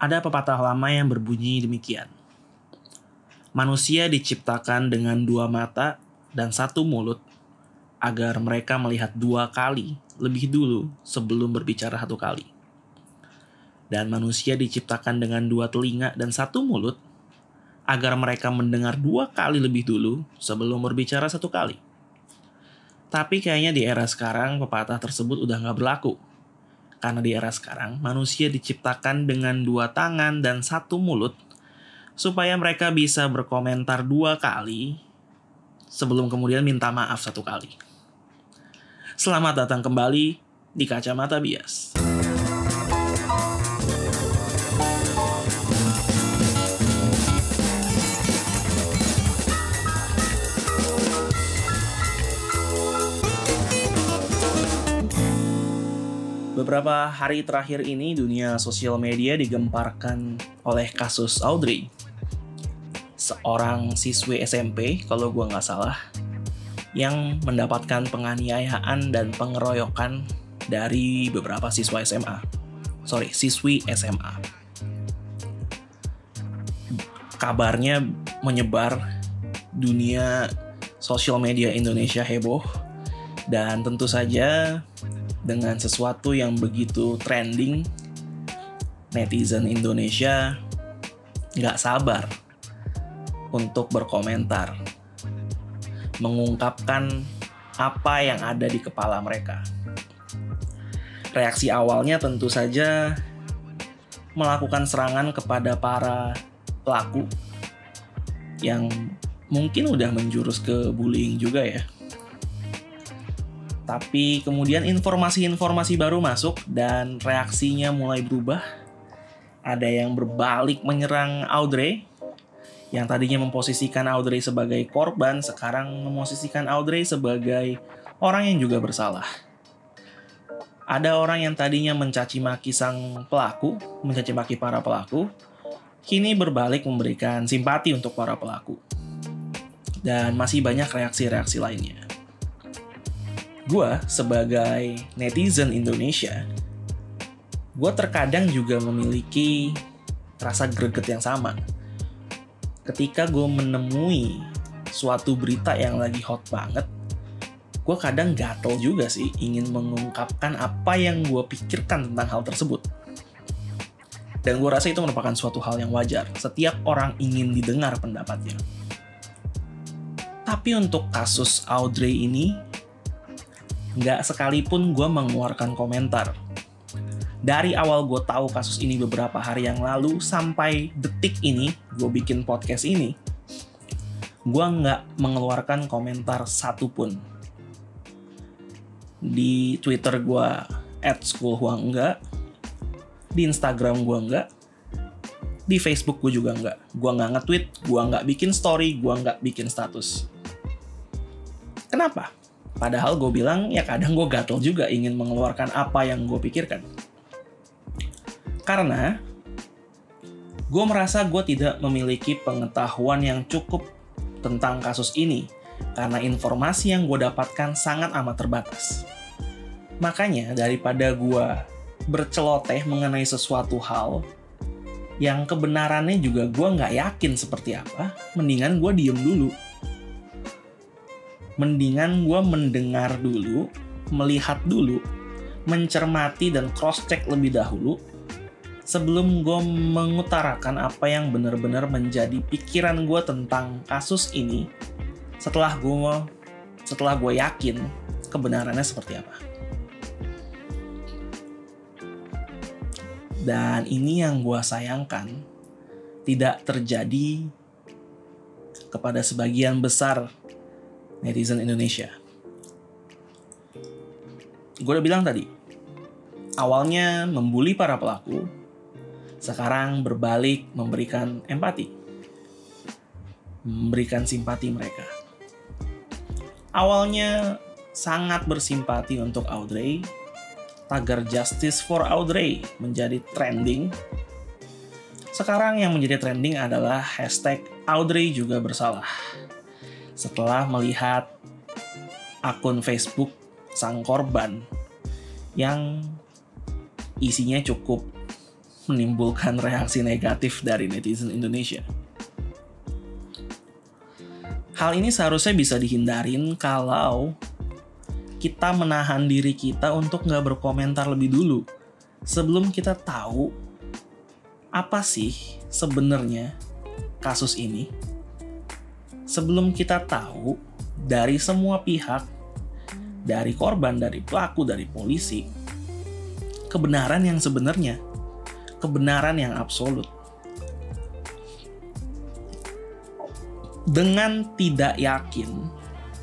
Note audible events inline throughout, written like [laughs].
Ada pepatah lama yang berbunyi demikian. Manusia diciptakan dengan dua mata dan satu mulut agar mereka melihat dua kali lebih dulu sebelum berbicara satu kali. Dan manusia diciptakan dengan dua telinga dan satu mulut agar mereka mendengar dua kali lebih dulu sebelum berbicara satu kali. Tapi kayaknya di era sekarang pepatah tersebut udah nggak berlaku karena di era sekarang, manusia diciptakan dengan dua tangan dan satu mulut, supaya mereka bisa berkomentar dua kali sebelum kemudian minta maaf satu kali. Selamat datang kembali di Kacamata Bias. Beberapa hari terakhir ini dunia sosial media digemparkan oleh kasus Audrey. Seorang siswi SMP, kalau gue nggak salah, yang mendapatkan penganiayaan dan pengeroyokan dari beberapa siswa SMA. Sorry, siswi SMA. Kabarnya menyebar dunia sosial media Indonesia heboh dan tentu saja dengan sesuatu yang begitu trending, netizen Indonesia nggak sabar untuk berkomentar, mengungkapkan apa yang ada di kepala mereka. Reaksi awalnya tentu saja melakukan serangan kepada para pelaku yang mungkin udah menjurus ke bullying juga ya. Tapi kemudian informasi-informasi baru masuk dan reaksinya mulai berubah. Ada yang berbalik menyerang Audrey, yang tadinya memposisikan Audrey sebagai korban, sekarang memposisikan Audrey sebagai orang yang juga bersalah. Ada orang yang tadinya mencaci maki sang pelaku, mencaci maki para pelaku, kini berbalik memberikan simpati untuk para pelaku. Dan masih banyak reaksi-reaksi lainnya gue sebagai netizen Indonesia, gue terkadang juga memiliki rasa greget yang sama. Ketika gue menemui suatu berita yang lagi hot banget, gue kadang gatel juga sih ingin mengungkapkan apa yang gue pikirkan tentang hal tersebut. Dan gue rasa itu merupakan suatu hal yang wajar. Setiap orang ingin didengar pendapatnya. Tapi untuk kasus Audrey ini, nggak sekalipun gue mengeluarkan komentar. Dari awal gue tahu kasus ini beberapa hari yang lalu sampai detik ini gue bikin podcast ini, gue nggak mengeluarkan komentar satupun. Di Twitter gue at schoolhuang enggak, di Instagram gue enggak, di Facebook gue juga enggak. Gue nggak nge-tweet, gue nggak bikin story, gue nggak bikin status. Kenapa? Padahal gue bilang ya kadang gue gatel juga ingin mengeluarkan apa yang gue pikirkan. Karena gue merasa gue tidak memiliki pengetahuan yang cukup tentang kasus ini karena informasi yang gue dapatkan sangat amat terbatas. Makanya daripada gue berceloteh mengenai sesuatu hal yang kebenarannya juga gue nggak yakin seperti apa, mendingan gue diem dulu mendingan gue mendengar dulu, melihat dulu, mencermati dan cross check lebih dahulu sebelum gue mengutarakan apa yang benar-benar menjadi pikiran gue tentang kasus ini setelah gue setelah gue yakin kebenarannya seperti apa. Dan ini yang gue sayangkan tidak terjadi kepada sebagian besar netizen Indonesia. Gue udah bilang tadi, awalnya membuli para pelaku, sekarang berbalik memberikan empati, memberikan simpati mereka. Awalnya sangat bersimpati untuk Audrey, tagar Justice for Audrey menjadi trending. Sekarang yang menjadi trending adalah hashtag Audrey juga bersalah setelah melihat akun Facebook sang korban yang isinya cukup menimbulkan reaksi negatif dari netizen Indonesia. Hal ini seharusnya bisa dihindarin kalau kita menahan diri kita untuk nggak berkomentar lebih dulu sebelum kita tahu apa sih sebenarnya kasus ini. Sebelum kita tahu dari semua pihak, dari korban, dari pelaku, dari polisi, kebenaran yang sebenarnya, kebenaran yang absolut. Dengan tidak yakin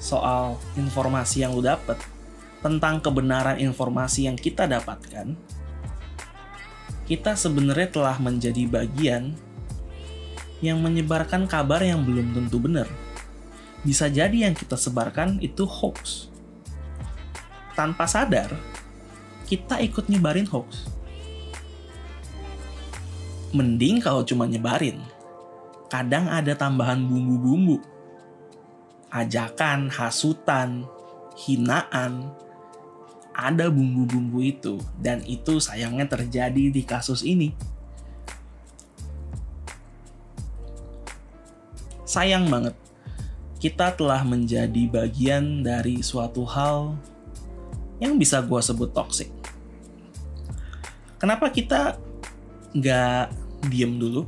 soal informasi yang lu dapet, tentang kebenaran informasi yang kita dapatkan, kita sebenarnya telah menjadi bagian yang menyebarkan kabar yang belum tentu benar. Bisa jadi yang kita sebarkan itu hoax. Tanpa sadar, kita ikut nyebarin hoax. Mending kalau cuma nyebarin. Kadang ada tambahan bumbu-bumbu ajakan, hasutan, hinaan, ada bumbu-bumbu itu dan itu sayangnya terjadi di kasus ini. Sayang banget. Kita telah menjadi bagian dari suatu hal yang bisa gue sebut toxic. Kenapa kita nggak diem dulu,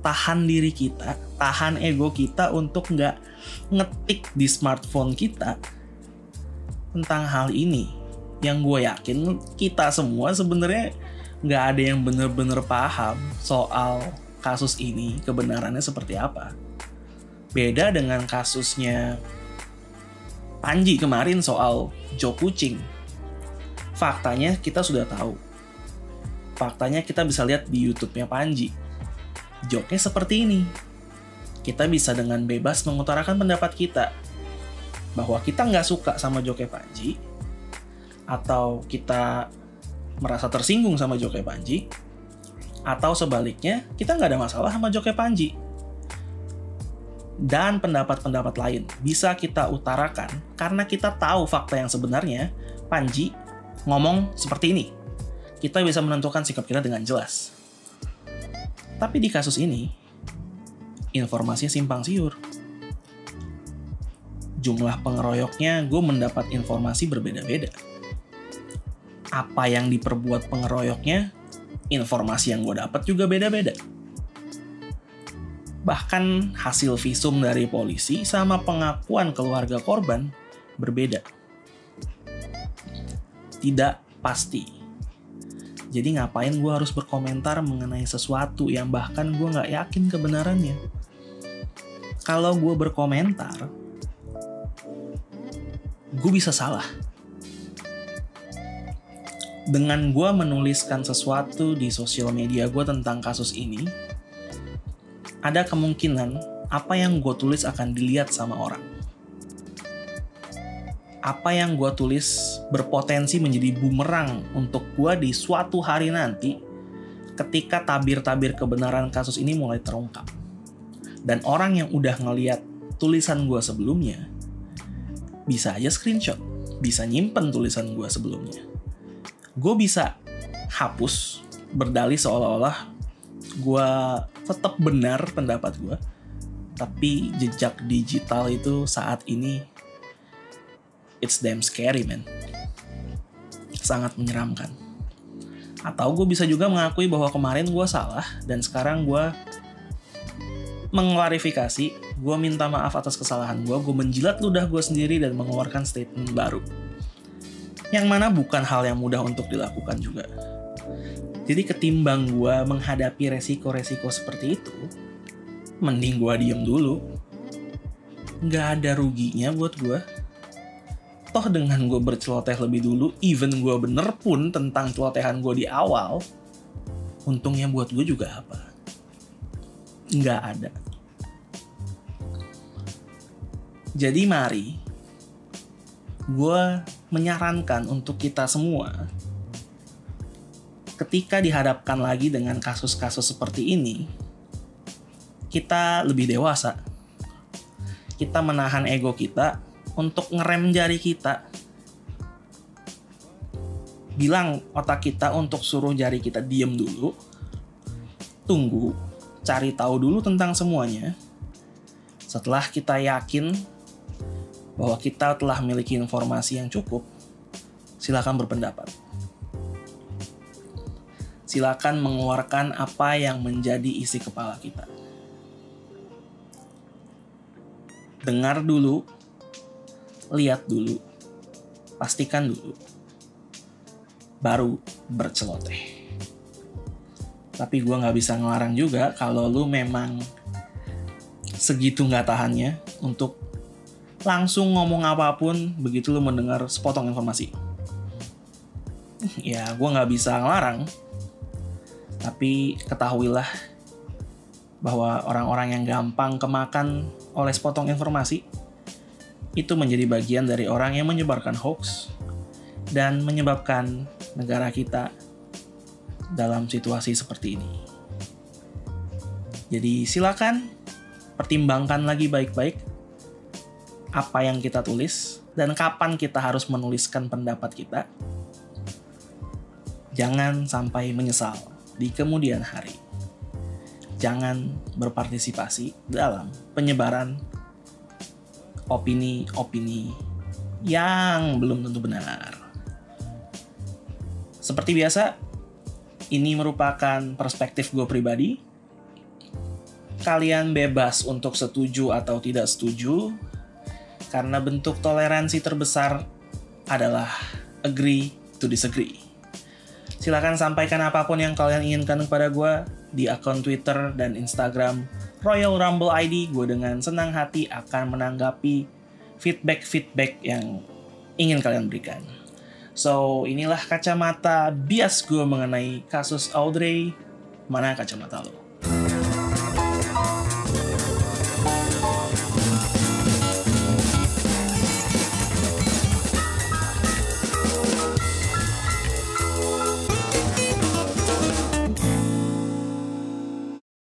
tahan diri kita, tahan ego kita untuk nggak ngetik di smartphone kita tentang hal ini. Yang gue yakin kita semua sebenarnya nggak ada yang bener-bener paham soal kasus ini kebenarannya seperti apa beda dengan kasusnya Panji kemarin soal Jo Kucing faktanya kita sudah tahu. Faktanya kita bisa lihat di YouTube-nya Panji. Joknya seperti ini. Kita bisa dengan bebas mengutarakan pendapat kita. Bahwa kita nggak suka sama Joke Panji atau kita merasa tersinggung sama Joke Panji atau sebaliknya kita nggak ada masalah sama Joke Panji dan pendapat-pendapat lain bisa kita utarakan karena kita tahu fakta yang sebenarnya Panji ngomong seperti ini kita bisa menentukan sikap kita dengan jelas tapi di kasus ini informasinya simpang siur. Jumlah pengeroyoknya gue mendapat informasi berbeda-beda. Apa yang diperbuat pengeroyoknya, informasi yang gue dapat juga beda-beda. Bahkan hasil visum dari polisi sama pengakuan keluarga korban berbeda. Tidak pasti. Jadi ngapain gue harus berkomentar mengenai sesuatu yang bahkan gue gak yakin kebenarannya kalau gue berkomentar, gue bisa salah. Dengan gue menuliskan sesuatu di sosial media gue tentang kasus ini, ada kemungkinan apa yang gue tulis akan dilihat sama orang. Apa yang gue tulis berpotensi menjadi bumerang untuk gue di suatu hari nanti ketika tabir-tabir kebenaran kasus ini mulai terungkap dan orang yang udah ngeliat tulisan gue sebelumnya bisa aja screenshot bisa nyimpen tulisan gue sebelumnya gue bisa hapus berdalih seolah-olah gue tetap benar pendapat gue tapi jejak digital itu saat ini it's damn scary man sangat menyeramkan atau gue bisa juga mengakui bahwa kemarin gue salah dan sekarang gue mengklarifikasi, gue minta maaf atas kesalahan gue, gue menjilat ludah gue sendiri dan mengeluarkan statement baru. Yang mana bukan hal yang mudah untuk dilakukan juga. Jadi ketimbang gue menghadapi resiko-resiko seperti itu, mending gue diem dulu. Gak ada ruginya buat gue. Toh dengan gue berceloteh lebih dulu, even gue bener pun tentang celotehan gue di awal, untungnya buat gue juga apa? nggak ada. Jadi mari gue menyarankan untuk kita semua ketika dihadapkan lagi dengan kasus-kasus seperti ini, kita lebih dewasa. Kita menahan ego kita untuk ngerem jari kita. Bilang otak kita untuk suruh jari kita diem dulu, tunggu, cari tahu dulu tentang semuanya. Setelah kita yakin bahwa kita telah memiliki informasi yang cukup, silakan berpendapat. Silakan mengeluarkan apa yang menjadi isi kepala kita. Dengar dulu, lihat dulu, pastikan dulu, baru berceloteh. Tapi gue nggak bisa ngelarang juga kalau lu memang segitu nggak tahannya untuk langsung ngomong apa pun begitu lu mendengar sepotong informasi. [laughs] Ya, gue nggak bisa ngelarang, tapi ketahuilah bahwa orang-orang yang gampang kemakan oleh sepotong informasi itu menjadi bagian dari orang yang menyebarkan hoax dan menyebabkan negara kita dalam situasi seperti ini. Jadi silakan pertimbangkan lagi baik-baik apa yang kita tulis dan kapan kita harus menuliskan pendapat kita. Jangan sampai menyesal di kemudian hari. Jangan berpartisipasi dalam penyebaran opini-opini yang belum tentu benar. Seperti biasa, ini merupakan perspektif gue pribadi. Kalian bebas untuk setuju atau tidak setuju, karena bentuk toleransi terbesar adalah agree to disagree. Silahkan sampaikan apa pun yang kalian inginkan kepada gue di akun Twitter dan Instagram Royal Rumble ID. Gue dengan senang hati akan menanggapi feedback-feedback yang ingin kalian berikan. So, inilah kacamata bias gue mengenai kasus Audrey. Mana kacamata lo?